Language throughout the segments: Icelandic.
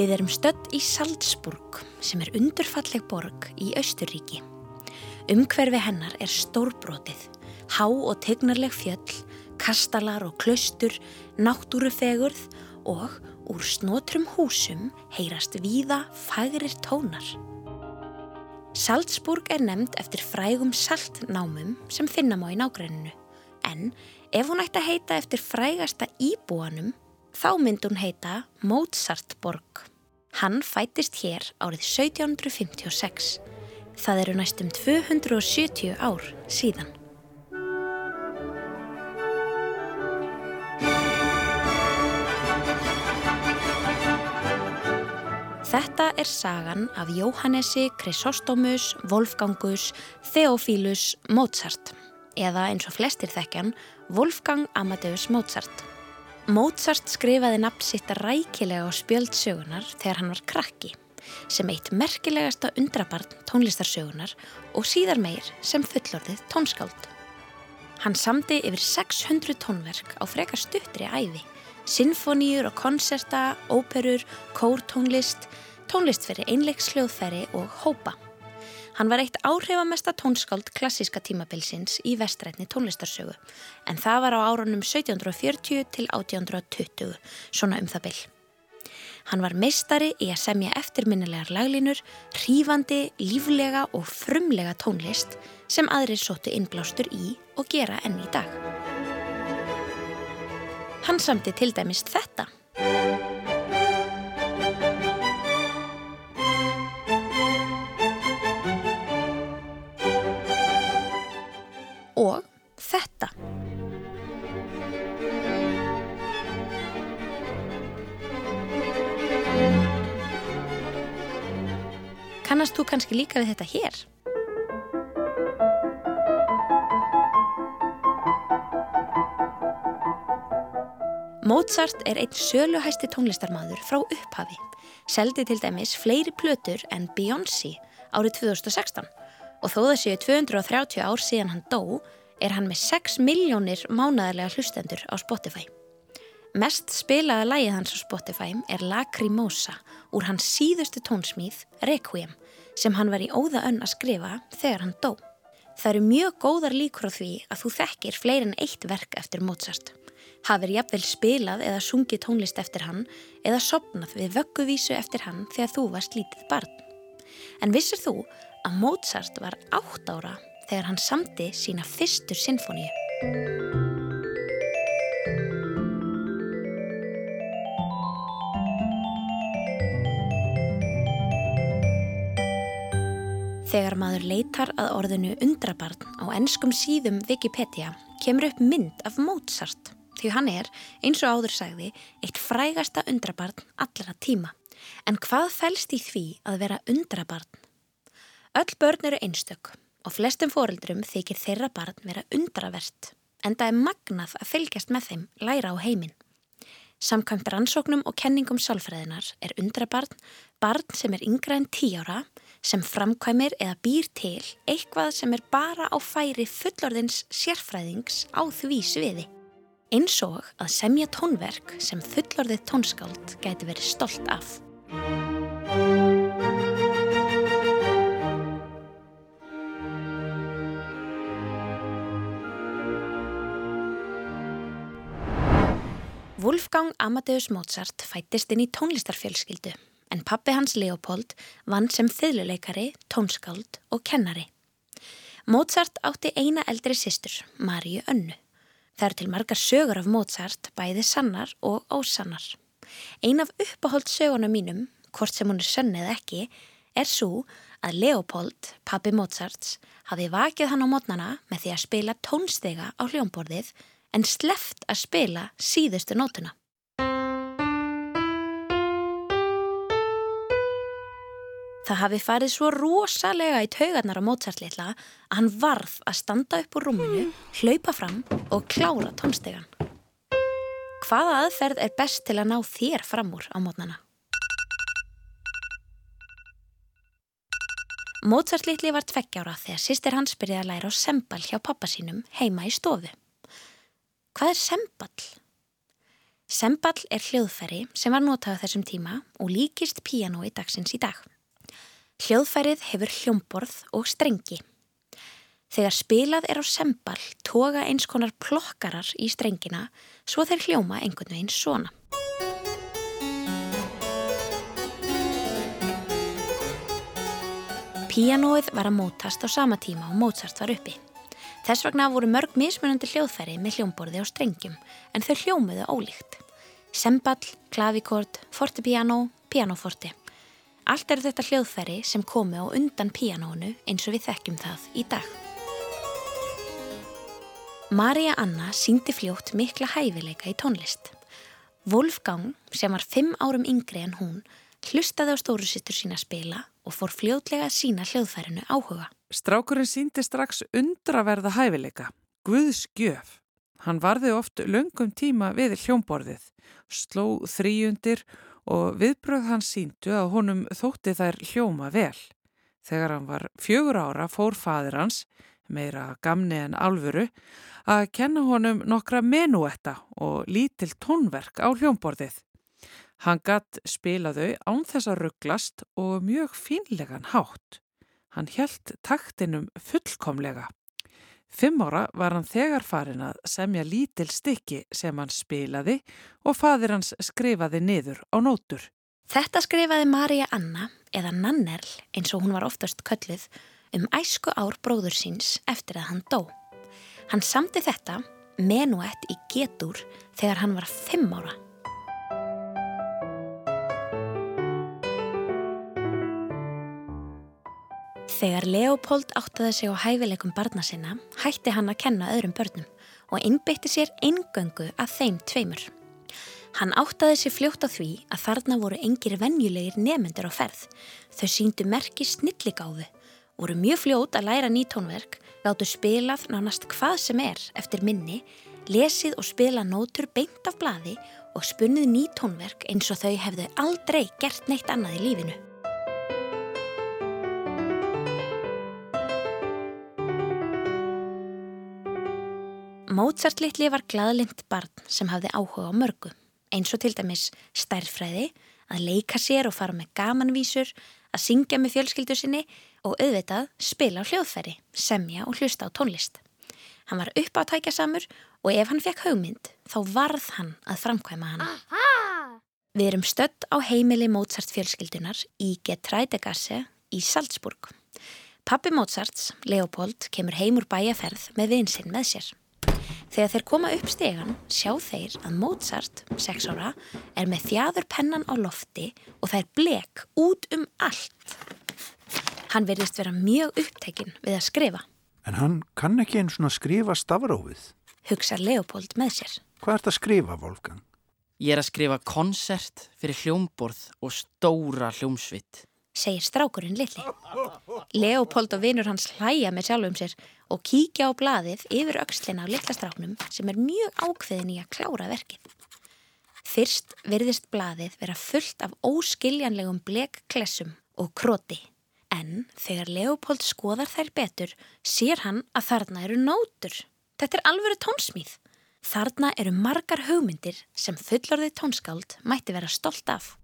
Við erum stödd í Salzburg sem er undurfalleg borg í Austuríki. Umhverfi hennar er stórbrotið, há og tegnarleg fjöll, kastalar og klaustur, náttúrufegurð og úr snotrum húsum heyrast víða fagrir tónar. Salzburg er nefnd eftir frægum saltnámum sem finna má í nágræninu en ef hún ætti að heita eftir frægasta íbúanum Þá myndi hún heita Mozartborg. Hann fætist hér árið 1756. Það eru næstum 270 ár síðan. Þetta er sagan af Jóhannesi Chrysostomus Wolfgangus Theophilus Mozart eða eins og flestir þekkjan Wolfgang Amadeus Mozart. Mozart skrifaði nafn sitt rækilega á spjöldsögunar þegar hann var krakki sem eitt merkilegasta undrabarn tónlistarsögunar og síðar meir sem fullorðið tónskáld. Hann samdi yfir 600 tónverk á frekar stuttri æfi, sinfoníur og konserta, óperur, kórtónlist, tónlist fyrir einleiksljóðfæri og hópa. Hann var eitt áhrifamesta tónskáld klassíska tímabilsins í vestrætni tónlistarsögu en það var á árunum 1740 til 1820, svona um það byll. Hann var meistari í að semja eftirminnilegar laglínur, hrífandi, líflega og frumlega tónlist sem aðrir sóttu innblástur í og gera enn í dag. Hann samti til dæmist þetta. Kannski líka við þetta hér? Mozart er einn söluhæsti tónlistarmadur frá upphafi. Seldi til dæmis fleiri plötur en Beyoncé árið 2016 og þó það séu 230 ár síðan hann dó er hann með 6 miljónir mánaðarlega hlustendur á Spotify. Mest spilaða lægið hans á Spotify er Lacrimosa úr hans síðustu tónsmíð Requiem sem hann var í óða önn að skrifa þegar hann dó. Það eru mjög góðar líkur á því að þú þekkir fleirin eitt verk eftir Mozart. Hafir jafnvel spilað eða sungið tónlist eftir hann eða sopnað við vögguvísu eftir hann þegar þú varst lítið barn. En vissir þú að Mozart var átt ára þegar hann samti sína fyrstur sinfoníu. Þegar maður leitar að orðinu undrabarn á ennskum síðum Wikipedia kemur upp mynd af Mozart því hann er, eins og áður sagði, eitt frægasta undrabarn allra tíma. En hvað fælst í því að vera undrabarn? Öll börn eru einstök og flestum foreldrum þykir þeirra barn vera undravert en það er magnað að fylgjast með þeim læra á heiminn. Samkvæmt rannsóknum og kenningum sálfræðinar er undrabarn barn sem er yngra en tí ára sem framkvæmir eða býr til eitthvað sem er bara á færi fullorðins sérfræðings á því sviði. Eins og að semja tónverk sem fullorðið tónskáld gæti verið stolt af. Wolfgang Amadeus Mozart fættist inn í tónlistarfjölskyldu en pappi hans Leopold vann sem þyðluleikari, tónskáld og kennari. Mozart átti eina eldri sýstur, Maríu Önnu. Það eru til margar sögur af Mozart, bæði sannar og ósannar. Ein af uppáhold söguna mínum, hvort sem hún er sönn eða ekki, er svo að Leopold, pappi Mozarts, hafi vakið hann á mótnana með því að spila tónstega á hljómborðið en sleft að spila síðustu nótuna. Það hafi farið svo rosalega í taugarnar á Mozart-litla að hann varð að standa upp úr rúminu, hlaupa fram og klára tónstegan. Hvaða aðferð er best til að ná þér fram úr á mótnana? Mozart-litli var tveggjára þegar sýstir hans byrjaði að læra á sembal hjá pappa sínum heima í stofu. Hvað er semball? Semball er hljóðfæri sem var notað á þessum tíma og líkist píanói dagsins í dag. Hljóðfærið hefur hljómborð og strengi. Þegar spilað er á semball toga eins konar plokkarar í strengina svo þeir hljóma einhvern veginn svona. Píanóið var að mótast á sama tíma og Mozart var uppi. Þess vegna voru mörg mismunandi hljóðfæri með hljómborði á strengjum en þau hljómuðu ólíkt. Semball, klavikord, fortepiano, pianoforti. Allt eru þetta hljóðfæri sem komi á undan pianónu eins og við þekkjum það í dag. Marja Anna síndi fljótt mikla hæfileika í tónlist. Wolfgang, sem var fimm árum yngri en hún, hlustaði á stórusittur sína spila og fór fljótlega sína hljóðfærinu áhuga. Strákurinn síndi strax undraverða hæfileika, Guðs gjöf. Hann varði oft löngum tíma við hljómborðið, sló þrýjundir og viðbröð hann síndu að honum þótti þær hljóma vel. Þegar hann var fjögur ára fór fadir hans, meira gamni en alvöru, að kenna honum nokkra menuetta og lítil tónverk á hljómborðið. Hann gatt spilaðu án þess að rugglast og mjög fínlegan hátt. Hann helt taktinum fullkomlega. Fimm ára var hann þegar farin að semja lítil stykki sem hann spilaði og fadir hans skrifaði niður á nótur. Þetta skrifaði Marja Anna, eða Nannerl eins og hún var oftast kölluð, um æsku ár bróður síns eftir að hann dó. Hann samti þetta menuett í getur þegar hann var fimm ára. Þegar Leopold áttaði sig á hæfileikum barna sinna, hætti hann að kenna öðrum börnum og innbytti sér eingöngu að þeim tveimur. Hann áttaði sig fljótt á því að þarna voru engir venjulegir nefnendur á ferð. Þau síndu merki snilligáðu, voru mjög fljótt að læra nýtónverk, gáttu spilað nánast hvað sem er eftir minni, lesið og spila nótur beint af bladi og spunnið nýtónverk eins og þau hefðu aldrei gert neitt annað í lífinu. Mozart litli var gladlind barn sem hafði áhuga á mörgu, eins og til dæmis stærfræði, að leika sér og fara með gamanvísur, að syngja með fjölskyldu sinni og auðvitað spila á hljóðfæri, semja og hlusta á tónlist. Hann var upp á tækjasamur og ef hann fekk haugmynd þá varð hann að framkvæma hann. Aha! Við erum stött á heimili Mozart fjölskyldunar í Getrædegasse í Salzburg. Pappi Mozarts, Leopold, kemur heim úr bæjaferð með vinsinn með sér. Þegar þeir koma upp stegan sjá þeir að Mozart, 6 ára, er með þjáður pennan á lofti og það er blek út um allt. Hann verðist vera mjög upptekinn við að skrifa. En hann kann ekki einn svona skrifa stafrófið. Hugsa Leopold með sér. Hvað ert að skrifa, Wolfgang? Ég er að skrifa konsert fyrir hljómborð og stóra hljómsvitt segir strákurinn litli. Leopold og vinur hans hlæja með sjálfum sér og kíkja á blaðið yfir aukslina á litla stráknum sem er mjög ákveðin í að klára verkið. Fyrst virðist blaðið vera fullt af óskiljanlegum blekklessum og kroti. En þegar Leopold skoðar þær betur, sér hann að þarna eru nótur. Þetta er alvöru tónsmíð. Þarna eru margar hugmyndir sem fullorðið tónskáld mætti vera stolt af.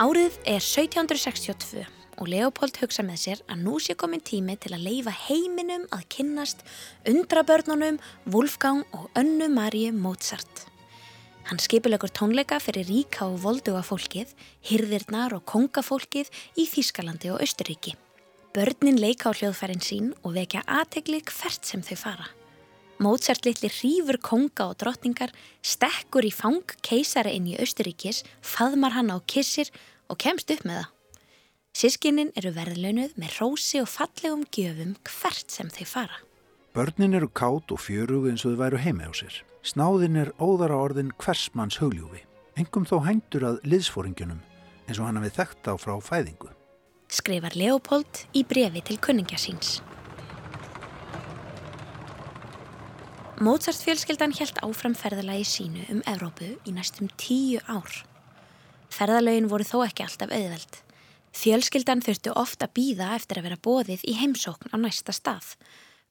Árið er 1762 og Leopold hugsa með sér að nú sé komin tími til að leifa heiminum að kynnast undrabörnunum Wolfgang og önnu Marie Mozart. Hann skipilegur tónleika fyrir ríka og volduga fólkið, hyrðirnar og kongafólkið í Þískalandi og Östuríki. Börnin leika á hljóðfærin sín og vekja aðtegli hvert sem þau fara. Mozart litli hrífur konga og drottningar, stekkur í fang keisara inn í Östuríkis, faðmar hann á kissir og kemst upp með það. Sískinnin eru verðlaunuð með rósi og fallegum gjöfum hvert sem þeir fara. Börnin eru kátt og fjörug eins og þau væru heima á sér. Snáðin er óðara orðin hversmanns hugljúfi. Engum þó hændur að liðsfóringunum eins og hann hafið þekkt á frá fæðingu. Skrifar Leopold í brefi til kunningja síns. Mozart fjölskeldan helt áfram ferðalagi sínu um Evrópu í næstum tíu ár. Ferðalögin voru þó ekki alltaf auðveld. Fjölskyldan þurftu ofta býða eftir að vera bóðið í heimsókn á næsta stað.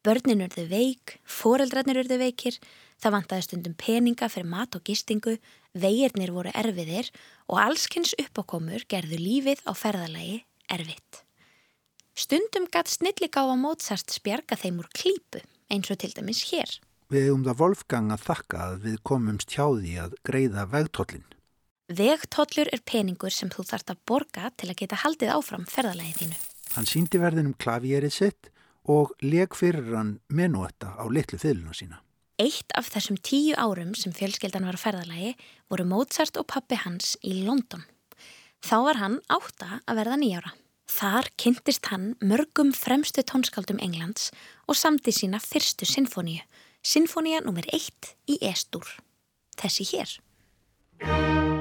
Börnin urðu veik, foreldrarnir urðu veikir, það vantaði stundum peninga fyrir mat og gistingu, vegirnir voru erfiðir og allskynns uppákomur gerðu lífið á ferðalagi erfitt. Stundum gatt snilligáfa Mozart spjarga þeim úr klípu eins og til dæmis hér. Við hefum það Wolfgang að þakka að við komumst hjá því að greiða vegtollin. Vegtollur er peningur sem þú þart að borga til að geta haldið áfram ferðalagið þínu. Hann síndi verðinum klavierið sitt og leg fyrir hann menuetta á litlu fylguna sína. Eitt af þessum tíu árum sem fjölskeldan var að ferðalagi voru Mozart og pappi hans í London. Þá var hann átta að verða nýjára. Þar kynntist hann mörgum fremstu tónskaldum Englands og samti sína fyrstu sinfoníu Sinfonía nr. 1 í Estur. Þessi hér.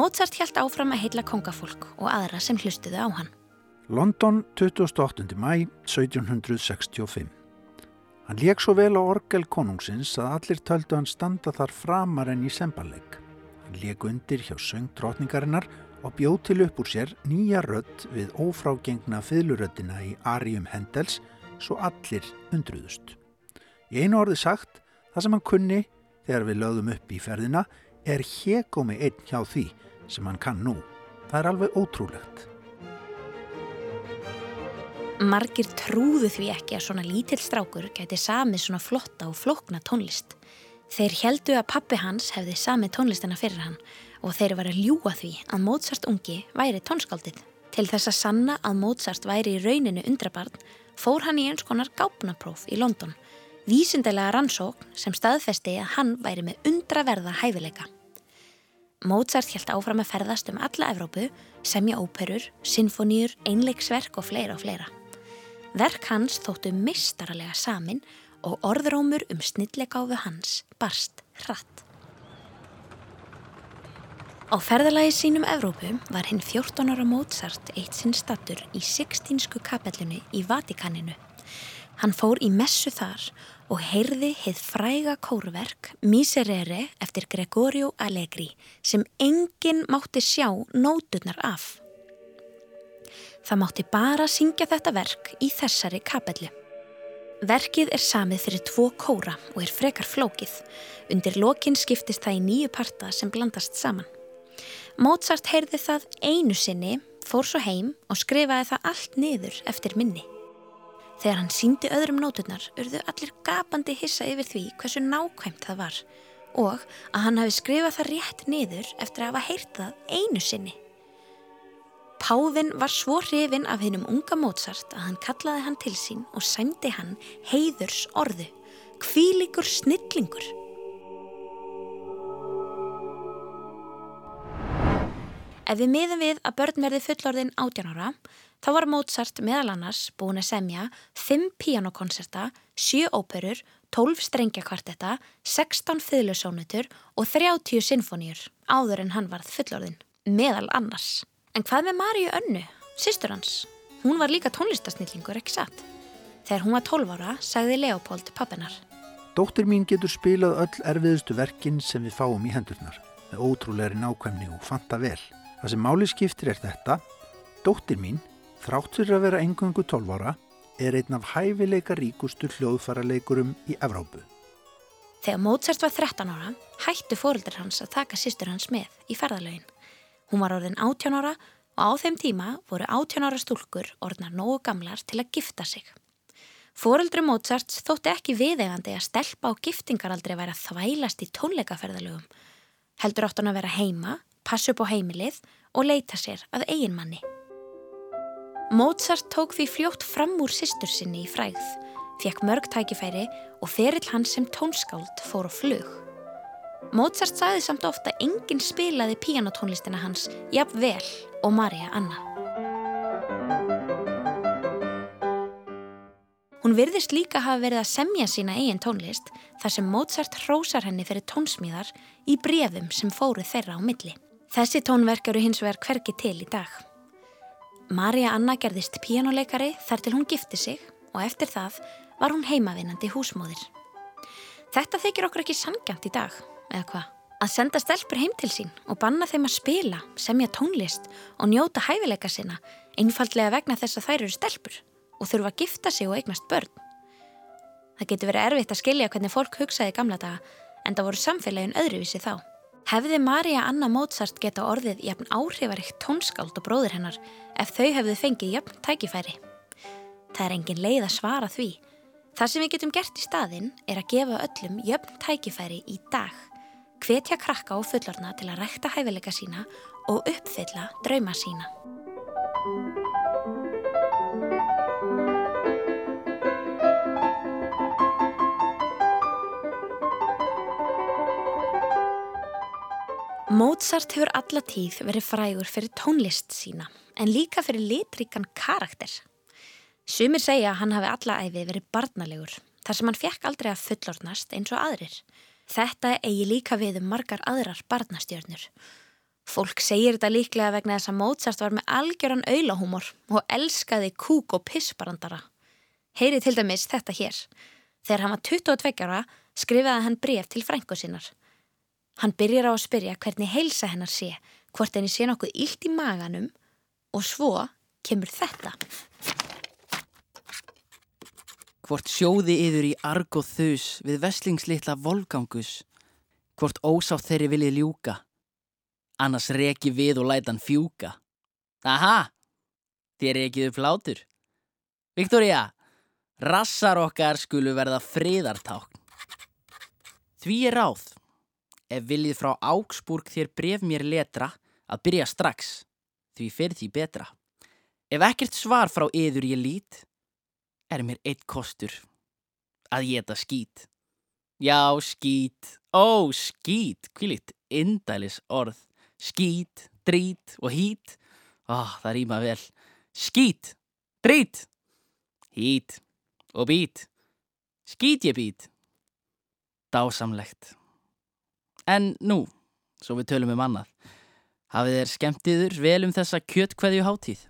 Mozart hjælt áfram að heila kongafólk og aðra sem hlustuðu á hann. London 28. mæ 1765. Hann leik svo vel á orgel konungsins að allir töldu hann standa þar framar enn í semballeg. Hann leik undir hjá söng drotningarinnar og bjóð til upp úr sér nýja rött við ófrágengna fyluröttina í Arium Hendels svo allir undruðust. Í einu orði sagt, það sem hann kunni þegar við lögðum upp í ferðina er hegómi einn hjá því sem hann kann nú. Það er alveg ótrúlegt. Margir trúðu því ekki að svona lítill strákur gæti samið svona flotta og flokna tónlist. Þeir heldu að pappi hans hefði samið tónlistina fyrir hann og þeir var að ljúa því að Mozart ungi væri tónskáldið. Til þess að sanna að Mozart væri í rauninu undrabarn fór hann í eins konar gápnapróf í London. Vísindelega rannsókn sem staðfesti að hann væri með undraverða hæfileika. Mozart held áfram að ferðast um alla Evrópu, semja óperur, sinfoníur, einleiksverk og fleira og fleira. Verk hans þóttu mistarlega samin og orðrómur um snillegáfu hans barst hratt. Á ferðalagi sínum Evrópu var hinn 14 ára Mozart eitt sinn stattur í Sixtínsku kapellunni í Vatikaninu. Hann fór í messu þar og heyrði heið fræga kórverk Miserere eftir Gregorio Allegri sem enginn mátti sjá nóturnar af. Það mátti bara syngja þetta verk í þessari kapellu. Verkið er samið fyrir tvo kóra og er frekar flókið. Undir lokin skiptist það í nýju parta sem blandast saman. Mozart heyrði það einu sinni, fór svo heim og skrifaði það allt niður eftir minni. Þegar hann síndi öðrum nóturnar urðu allir gapandi hissa yfir því hversu nákvæmt það var og að hann hafi skrifað það rétt niður eftir að hafa heyrt það einu sinni. Pávin var svo hrifin af hennum unga Mozart að hann kallaði hann til sín og sæmdi hann heiðurs orðu, kvílikur snillingur. Ef við miðum við að börn verði fullorðin 18 ára, þá var Mozart meðal annars búin að semja 5 pianokonserta, 7 óperur, 12 strengjakvartetta, 16 fyllusónutur og 30 sinfoníur áður en hann varð fullorðin, meðal annars. En hvað með Maríu Önnu, sýstur hans? Hún var líka tónlistasnillingur, ekki satt? Þegar hún var 12 ára, sagði Leopold pappinar. Dóttir mín getur spilað öll erfiðustu verkin sem við fáum í hendurnar, með ótrúleiri nákvæmni og fanta vel. Það sem máli skiptir er þetta, dóttir mín, þráttur að vera engöngu 12 ára, er einn af hæfileika ríkustu hljóðfaraleikurum í Evrópu. Þegar Mozart var 13 ára, hættu fóröldur hans að taka sýstur hans með í ferðalögin. Hún var orðin 18 ára og á þeim tíma voru 18 ára stúlkur orðnar nógu gamlar til að gifta sig. Fóreldri Mozarts þótti ekki viðegandi að stelpa á giftingaraldri væri að þvælast í tónleikaferðalögum. Heldur átt hann að vera heima, passa upp á heimilið og leita sér að eiginmanni. Mozart tók því fljótt fram úr sýstur sinni í fræð, fekk mörg tækifæri og ferill hans sem tónskáld fór á flug. Mozart sagði samt ofta enginn spilaði píanotónlistina hans jafn vel og Marja Anna. Hún virðist líka hafa verið að semja sína eigin tónlist þar sem Mozart hrósar henni fyrir tónsmíðar í brefum sem fóru þeirra á milli. Þessi tónverk eru hins vegar hverki til í dag. Marja Anna gerðist píjánuleikari þar til hún gifti sig og eftir það var hún heimavinnandi húsmóðir. Þetta þykir okkur ekki sangjant í dag, eða hvað? Að senda stelpur heim til sín og banna þeim að spila, semja tónlist og njóta hæfileika sinna einfallega vegna þess að þær eru stelpur og þurfa að gifta sig og eignast börn. Það getur verið erfitt að skilja hvernig fólk hugsaði gamla daga en það voru samfélagin öðruvísi þá. Hefði Marja Anna Mozart geta orðið jafn áhrifaríkt tónskáld og bróður hennar ef þau hefðu fengið jafn tækifæri? Það er engin leið að svara því. Það sem við getum gert í staðin er að gefa öllum jafn tækifæri í dag. Hvetja krakka og fullorna til að rækta hæfileika sína og uppfylla drauma sína. Mozart hefur alla tíð verið frægur fyrir tónlist sína en líka fyrir litríkan karakter. Sumir segja að hann hafi alla æfi verið barnalegur þar sem hann fekk aldrei að fullornast eins og aðrir. Þetta eigi líka við um margar aðrar barnastjörnur. Fólk segir þetta líklega vegna þess að Mozart var með algjöran auðlahúmor og elskaði kúk og pissbarandara. Heyri til dæmis þetta hér. Þegar hann var 22 ára skrifaði hann bref til frængu sinnar. Hann byrjar á að spyrja hvernig heilsa hennar sé, hvort henni sé nokkuð illt í maganum og svo kemur þetta. Hvort sjóði yður í arg og þus við veslingslittla volgangus, hvort ósátt þeirri viljið ljúka, annars reki við og lætan fjúka. Aha, þér ekið upp látur. Viktoria, rassar okkar skulu verða friðartákn. Því er ráð ef viljið frá Ágsburg þér bref mér letra að byrja strax, því fyrir því betra. Ef ekkert svar frá yður ég lít, er mér eitt kostur að geta skít. Já, skít, ó, skít, kvílitt, indælis orð, skít, drít og hít, ó, það rýma vel, skít, drít, hít og být, skít ég být, dásamlegt. En nú, svo við tölum um annað, hafið þér skemmtiður vel um þessa kjötkveðju hátíð?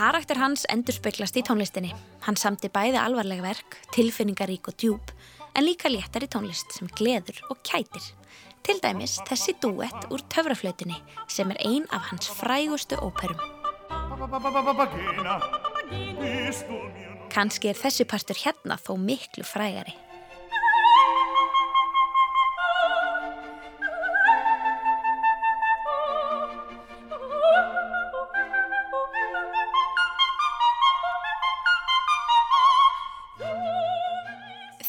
Karakter hans endur speiklast í tónlistinni. Hann samti bæði alvarleg verk, tilfinningarík og djúb, en líka léttar í tónlist sem gleður og kætir. Til dæmis þessi duett úr töfraflautinni sem er ein af hans frægustu óperum. Kanski er þessi partur hérna þó miklu frægari.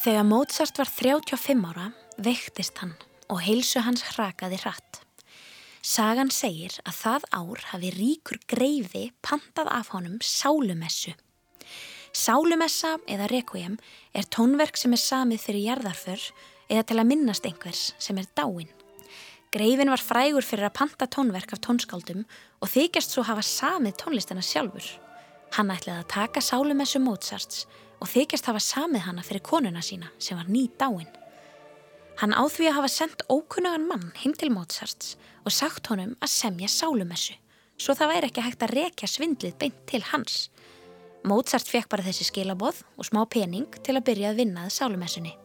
Þegar Mozart var 35 ára veiktist hann og heilsu hans hrakaði hratt. Sagan segir að það ár hafi ríkur greifi pantað af honum sálumessu. Sálumessa eða requiem er tónverk sem er samið fyrir jarðarför eða til að minnast einhvers sem er dáin. Greifin var frægur fyrir að panta tónverk af tónskáldum og þykjast svo hafa samið tónlistina sjálfur. Hann ætlaði að taka sálumessu Mozarts og þykjast hafa samið hana fyrir konuna sína sem var ný dáin. Hann áþví að hafa sendt ókunnugan mann heim til Mozarts og sagt honum að semja sálumessu, svo það væri ekki hægt að rekja svindlið beint til hans. Mozart fekk bara þessi skilaboð og smá pening til að byrja að vinnaði sálumessunni.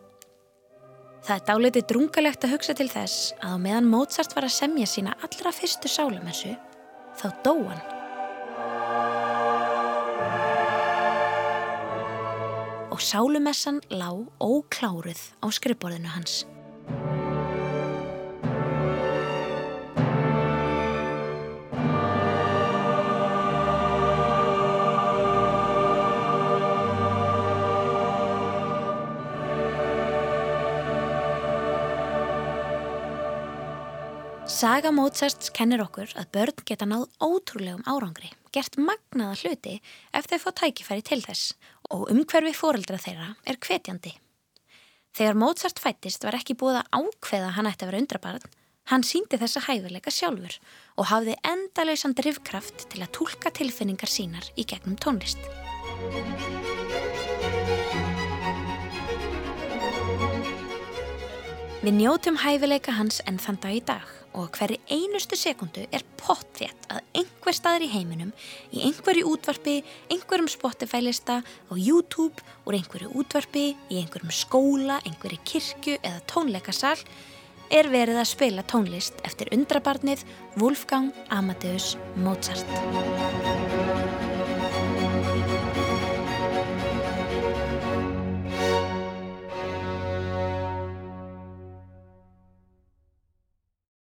Það er dálitið drungalegt að hugsa til þess að á meðan Mozart var að semja sína allra fyrstu sálumessu, þá dó hann. Og sálumessan lág ókláruð á skrifborðinu hans. Saga Mozarts kennir okkur að börn geta náð ótrúlegum árangri, gert magnaða hluti ef þau fá tækifæri til þess og umhverfi fóreldra þeirra er hvetjandi. Þegar Mozart fættist var ekki búið að ákveða hann ætti að vera undrabarn, Hann síndi þessa hæfileika sjálfur og hafði endalausan drivkraft til að tólka tilfinningar sínar í gegnum tónlist. Við njótum hæfileika hans enn þann dag í dag og hverju einustu sekundu er pottþétt að einhver staður í heiminum, í einhverju útvarpi, einhverjum Spotify-lista, á YouTube, úr einhverju útvarpi, í einhverjum skóla, einhverju kirkju eða tónleikasal, er verið að spila tónlist eftir undrabarnið Wolfgang Amadeus Mozart.